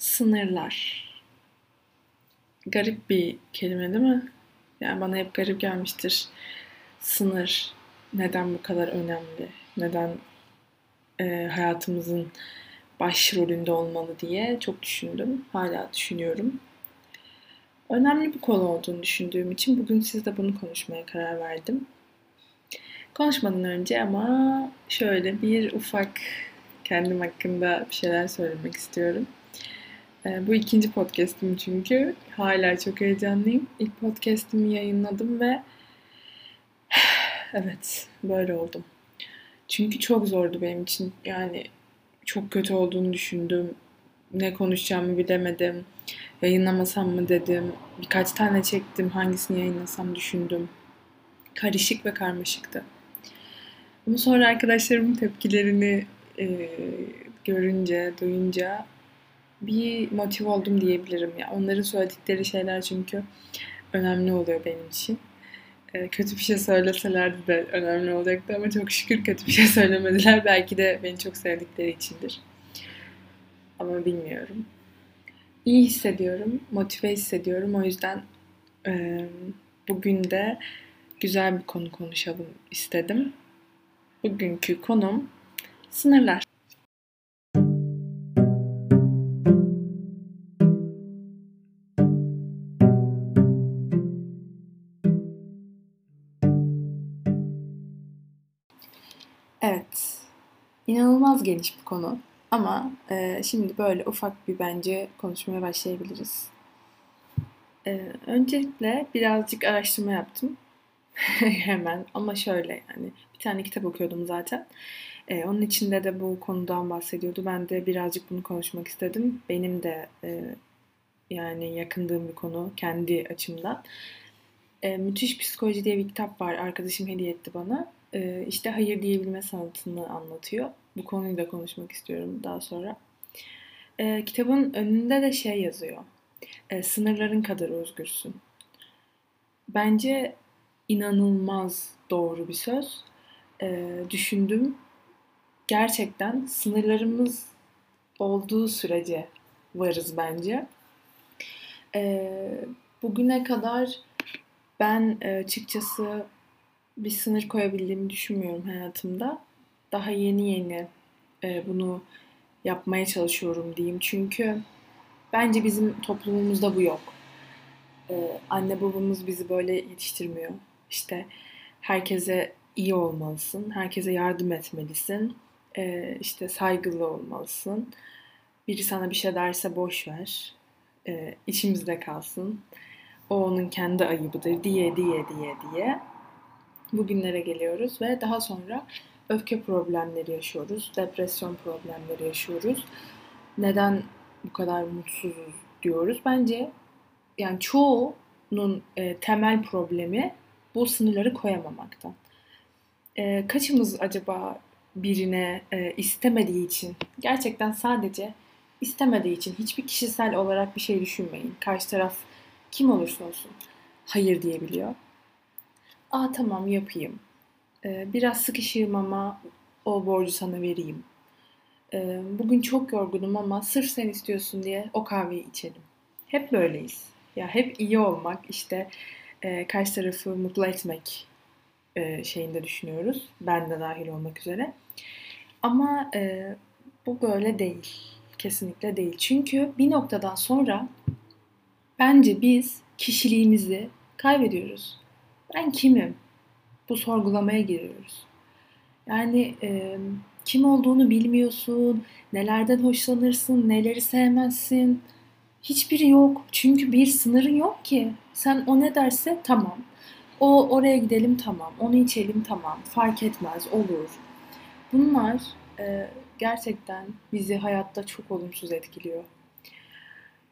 Sınırlar. Garip bir kelime değil mi? Yani bana hep garip gelmiştir. Sınır neden bu kadar önemli? Neden e, hayatımızın başrolünde olmalı diye çok düşündüm. Hala düşünüyorum. Önemli bir konu olduğunu düşündüğüm için bugün sizle bunu konuşmaya karar verdim. Konuşmadan önce ama şöyle bir ufak kendim hakkında bir şeyler söylemek istiyorum. Ee, bu ikinci podcast'im çünkü. Hala çok heyecanlıyım. İlk podcast'imi yayınladım ve evet böyle oldum. Çünkü çok zordu benim için. Yani çok kötü olduğunu düşündüm. Ne konuşacağımı bilemedim. Yayınlamasam mı dedim. Birkaç tane çektim. Hangisini yayınlasam düşündüm. Karışık ve karmaşıktı. Ama sonra arkadaşlarımın tepkilerini e, görünce, duyunca bir motiv oldum diyebilirim. Ya onların söyledikleri şeyler çünkü önemli oluyor benim için. E, kötü bir şey söyleselerdi de önemli olacaktı ama çok şükür kötü bir şey söylemediler. Belki de beni çok sevdikleri içindir. Ama bilmiyorum. İyi hissediyorum, motive hissediyorum. O yüzden e, bugün de güzel bir konu konuşalım istedim. Bugünkü konum sınırlar. Evet, inanılmaz geniş bir konu ama e, şimdi böyle ufak bir bence konuşmaya başlayabiliriz. E, öncelikle birazcık araştırma yaptım. Hemen ama şöyle yani bir tane kitap okuyordum zaten. Ee, onun içinde de bu konudan bahsediyordu. Ben de birazcık bunu konuşmak istedim. Benim de e, yani yakındığım bir konu kendi açımdan. E, Müthiş Psikoloji diye bir kitap var. Arkadaşım hediye etti bana. E, işte hayır diyebilme sanatını anlatıyor. Bu konuyu da konuşmak istiyorum daha sonra. E, kitabın önünde de şey yazıyor. E, sınırların kadar özgürsün. Bence inanılmaz doğru bir söz. E, düşündüm. Gerçekten sınırlarımız olduğu sürece varız bence. Bugüne kadar ben e, açıkçası bir sınır koyabildiğimi düşünmüyorum hayatımda. Daha yeni yeni e, bunu yapmaya çalışıyorum diyeyim. Çünkü bence bizim toplumumuzda bu yok. Ee, anne babamız bizi böyle yetiştirmiyor. İşte herkese iyi olmalısın, herkese yardım etmelisin, e, işte saygılı olmalısın. Biri sana bir şey derse boş ver, e, içimizde kalsın. O onun kendi ayıbıdır diye diye diye diye. Bugünlere geliyoruz ve daha sonra öfke problemleri yaşıyoruz, depresyon problemleri yaşıyoruz. Neden bu kadar mutsuzuz diyoruz? Bence yani çoğunun e, temel problemi bu sınırları koyamamaktan. E, kaçımız acaba birine e, istemediği için, gerçekten sadece istemediği için hiçbir kişisel olarak bir şey düşünmeyin. Karşı taraf kim olursa olsun hayır diyebiliyor. Aa tamam yapayım. E, biraz sıkışayım ama o borcu sana vereyim. E, bugün çok yorgunum ama sırf sen istiyorsun diye o kahveyi içelim. Hep böyleyiz. Ya hep iyi olmak, işte e, karşı tarafı mutlu etmek e, şeyinde düşünüyoruz. Ben de dahil olmak üzere. Ama e, bu böyle değil. Kesinlikle değil. Çünkü bir noktadan sonra bence biz kişiliğimizi kaybediyoruz. Ben kimim? Bu sorgulamaya giriyoruz. Yani e, kim olduğunu bilmiyorsun, nelerden hoşlanırsın, neleri sevmezsin. Hiçbiri yok. Çünkü bir sınırın yok ki. Sen o ne derse tamam. O oraya gidelim tamam. Onu içelim tamam. Fark etmez olur. Bunlar e, gerçekten bizi hayatta çok olumsuz etkiliyor.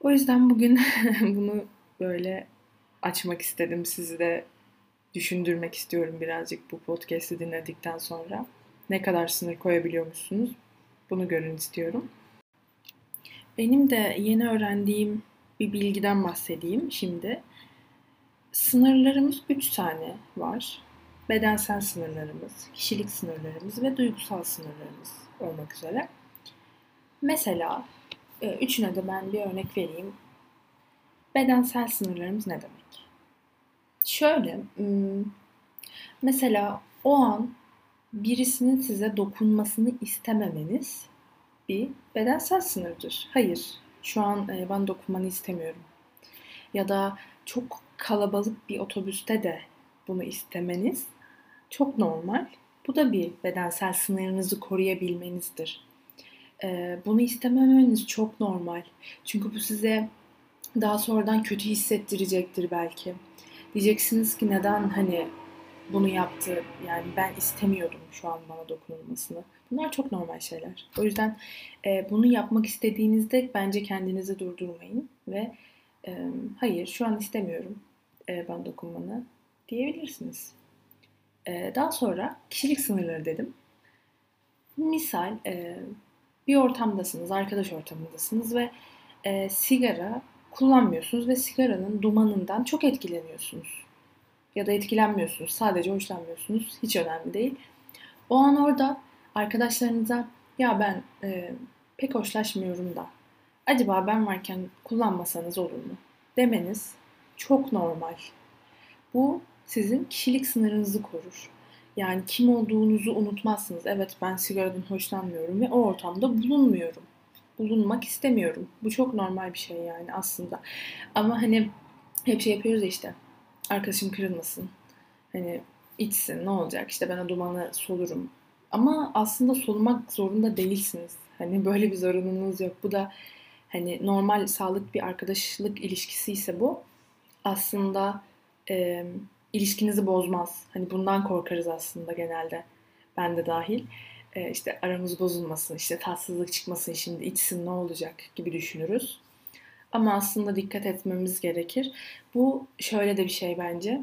O yüzden bugün bunu böyle açmak istedim. Sizi de düşündürmek istiyorum birazcık bu podcast'i dinledikten sonra. Ne kadar sınır koyabiliyor musunuz? Bunu görün istiyorum. Benim de yeni öğrendiğim bir bilgiden bahsedeyim şimdi. Sınırlarımız üç tane var. Bedensel sınırlarımız, kişilik sınırlarımız ve duygusal sınırlarımız olmak üzere. Mesela e, üçüne de ben bir örnek vereyim. Bedensel sınırlarımız ne demek? Şöyle, mesela o an birisinin size dokunmasını istememeniz bir bedensel sınırdır. Hayır, şu an bana dokunmanı istemiyorum. Ya da çok kalabalık bir otobüste de bunu istemeniz çok normal. Bu da bir bedensel sınırınızı koruyabilmenizdir. Bunu istememeniz çok normal. Çünkü bu size daha sonradan kötü hissettirecektir belki. Diyeceksiniz ki neden hani bunu yaptı. Yani ben istemiyordum şu an bana dokunulmasını. Bunlar çok normal şeyler. O yüzden e, bunu yapmak istediğinizde bence kendinizi durdurmayın ve e, hayır şu an istemiyorum e, bana dokunmanı diyebilirsiniz. E, daha sonra kişilik sınırları dedim. Misal e, bir ortamdasınız, arkadaş ortamındasınız ve e, sigara kullanmıyorsunuz ve sigaranın dumanından çok etkileniyorsunuz ya da etkilenmiyorsunuz. Sadece hoşlanmıyorsunuz. Hiç önemli değil. O an orada arkadaşlarınıza ya ben e, pek hoşlaşmıyorum da acaba ben varken kullanmasanız olur mu? Demeniz çok normal. Bu sizin kişilik sınırınızı korur. Yani kim olduğunuzu unutmazsınız. Evet ben sigaradan hoşlanmıyorum ve o ortamda bulunmuyorum. Bulunmak istemiyorum. Bu çok normal bir şey yani aslında. Ama hani hep şey yapıyoruz ya işte arkadaşım kırılmasın. Hani içsin ne olacak işte ben o dumanı solurum. Ama aslında solumak zorunda değilsiniz. Hani böyle bir zorunluluğunuz yok. Bu da hani normal sağlık bir arkadaşlık ilişkisi ise bu aslında e, ilişkinizi bozmaz. Hani bundan korkarız aslında genelde. Ben de dahil. E, işte aramız bozulmasın, işte tatsızlık çıkmasın, şimdi içsin ne olacak gibi düşünürüz. Ama aslında dikkat etmemiz gerekir. Bu şöyle de bir şey bence.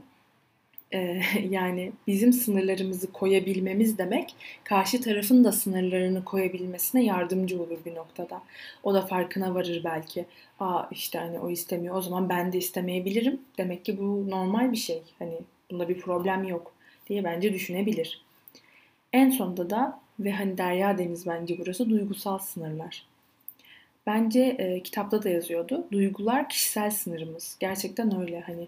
Ee, yani bizim sınırlarımızı koyabilmemiz demek karşı tarafın da sınırlarını koyabilmesine yardımcı olur bir noktada. O da farkına varır belki. Aa işte hani o istemiyor o zaman ben de istemeyebilirim. Demek ki bu normal bir şey. Hani bunda bir problem yok diye bence düşünebilir. En sonunda da ve hani derya deniz bence burası duygusal sınırlar. Bence e, kitapta da yazıyordu. Duygular kişisel sınırımız. Gerçekten öyle. Hani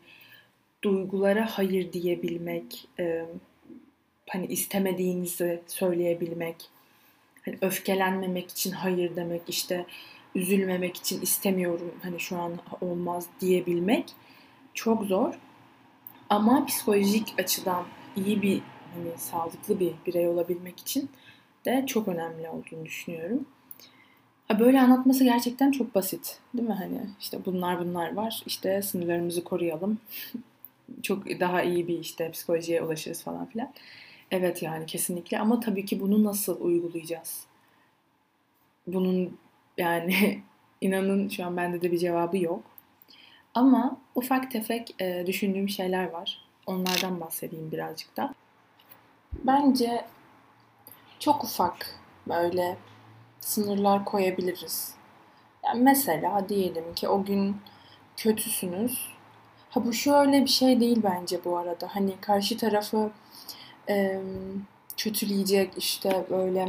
duygulara hayır diyebilmek, e, hani istemediğinizi söyleyebilmek, hani öfkelenmemek için hayır demek, işte üzülmemek için istemiyorum, hani şu an olmaz diyebilmek çok zor. Ama psikolojik açıdan iyi bir, hani sağlıklı bir birey olabilmek için de çok önemli olduğunu düşünüyorum. Böyle anlatması gerçekten çok basit. Değil mi? Hani işte bunlar bunlar var. İşte sınırlarımızı koruyalım. çok daha iyi bir işte psikolojiye ulaşırız falan filan. Evet yani kesinlikle ama tabii ki bunu nasıl uygulayacağız? Bunun yani inanın şu an bende de bir cevabı yok. Ama ufak tefek e, düşündüğüm şeyler var. Onlardan bahsedeyim birazcık da. Bence çok ufak böyle sınırlar koyabiliriz. Yani mesela diyelim ki o gün kötüsünüz. Ha bu şöyle bir şey değil bence bu arada. Hani karşı tarafı e, kötüleyecek işte böyle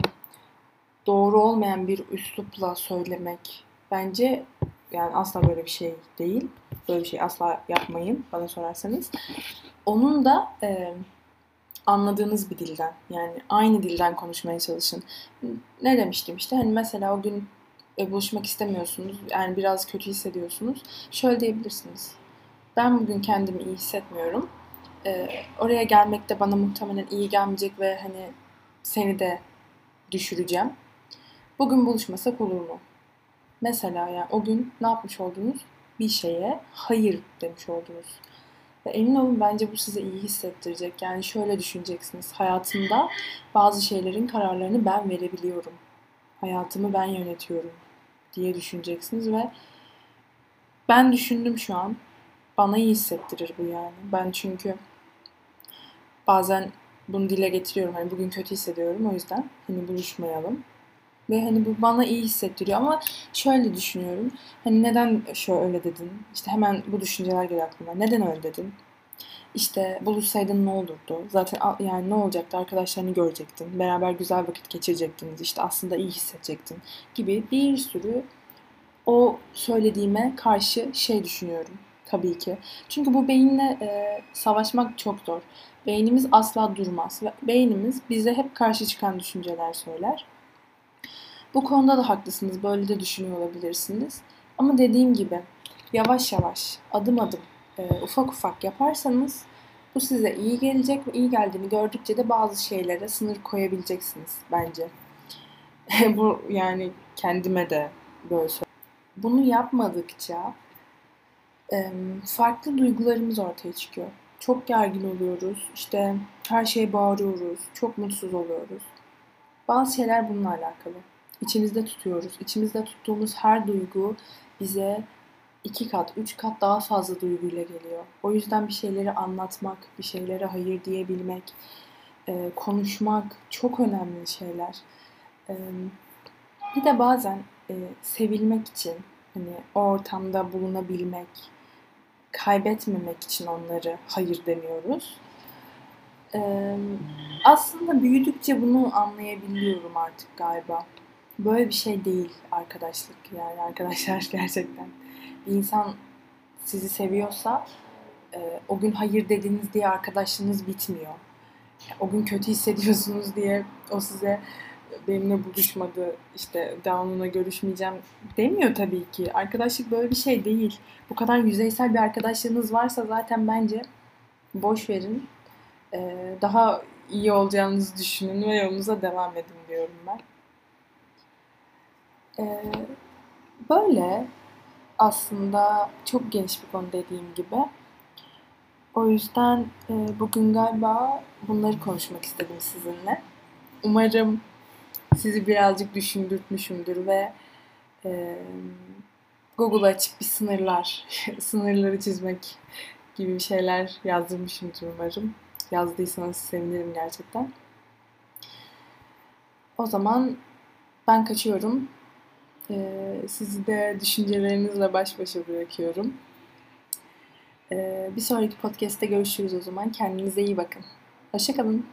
doğru olmayan bir üslupla söylemek bence yani asla böyle bir şey değil. Böyle bir şey asla yapmayın bana sorarsanız. Onun da e, anladığınız bir dilden yani aynı dilden konuşmaya çalışın. Ne demiştim işte hani mesela o gün e, buluşmak istemiyorsunuz yani biraz kötü hissediyorsunuz. Şöyle diyebilirsiniz. Ben bugün kendimi iyi hissetmiyorum. E, oraya gelmek de bana muhtemelen iyi gelmeyecek ve hani seni de düşüreceğim. Bugün buluşmasak olur mu? Mesela yani o gün ne yapmış oldunuz? Bir şeye hayır demiş oldunuz. Ve emin olun bence bu size iyi hissettirecek. Yani şöyle düşüneceksiniz. Hayatımda bazı şeylerin kararlarını ben verebiliyorum. Hayatımı ben yönetiyorum diye düşüneceksiniz ve ben düşündüm şu an. Bana iyi hissettirir bu yani. Ben çünkü bazen bunu dile getiriyorum. Hani bugün kötü hissediyorum o yüzden hani buluşmayalım. Ve hani bu bana iyi hissettiriyor ama şöyle düşünüyorum. Hani neden şöyle dedin? İşte hemen bu düşünceler geliyor aklıma. Neden öyle dedin? İşte buluşsaydın ne olurdu? Zaten yani ne olacaktı? Arkadaşlarını görecektin. Beraber güzel vakit geçirecektiniz. İşte aslında iyi hissedecektin gibi bir sürü o söylediğime karşı şey düşünüyorum tabii ki. Çünkü bu beyinle e, savaşmak çok zor. Beynimiz asla durmaz ve beynimiz bize hep karşı çıkan düşünceler söyler. Bu konuda da haklısınız. Böyle de düşünüyor olabilirsiniz. Ama dediğim gibi yavaş yavaş, adım adım, e, ufak ufak yaparsanız bu size iyi gelecek ve iyi geldiğini gördükçe de bazı şeylere sınır koyabileceksiniz bence. bu yani kendime de böyle söylüyorum. Bunu yapmadıkça farklı duygularımız ortaya çıkıyor. Çok gergin oluyoruz, işte her şeye bağırıyoruz, çok mutsuz oluyoruz. Bazı şeyler bununla alakalı. İçimizde tutuyoruz. İçimizde tuttuğumuz her duygu bize iki kat, üç kat daha fazla duyguyla geliyor. O yüzden bir şeyleri anlatmak, bir şeylere hayır diyebilmek, konuşmak çok önemli şeyler. Bir de bazen sevilmek için, hani o ortamda bulunabilmek, kaybetmemek için onları hayır demiyoruz. Aslında büyüdükçe bunu anlayabiliyorum artık galiba. Böyle bir şey değil arkadaşlık yani arkadaşlar gerçekten. Bir insan sizi seviyorsa e, o gün hayır dediniz diye arkadaşlığınız bitmiyor. O gün kötü hissediyorsunuz diye o size benimle buluşmadı, işte devamına görüşmeyeceğim demiyor tabii ki. Arkadaşlık böyle bir şey değil. Bu kadar yüzeysel bir arkadaşlığınız varsa zaten bence boş verin. Ee, daha iyi olacağınızı düşünün ve yolunuza devam edin diyorum ben. Ee, böyle aslında çok geniş bir konu dediğim gibi. O yüzden e, bugün galiba bunları konuşmak istedim sizinle. Umarım sizi birazcık düşündürtmüşümdür ve e, Google'a açıp bir sınırlar, sınırları çizmek gibi bir şeyler yazdırmışımdır umarım. Yazdıysanız sevinirim gerçekten. O zaman ben kaçıyorum. Ee, sizi de düşüncelerinizle baş başa bırakıyorum. Ee, bir sonraki podcast'te görüşürüz o zaman. Kendinize iyi bakın. Hoşçakalın.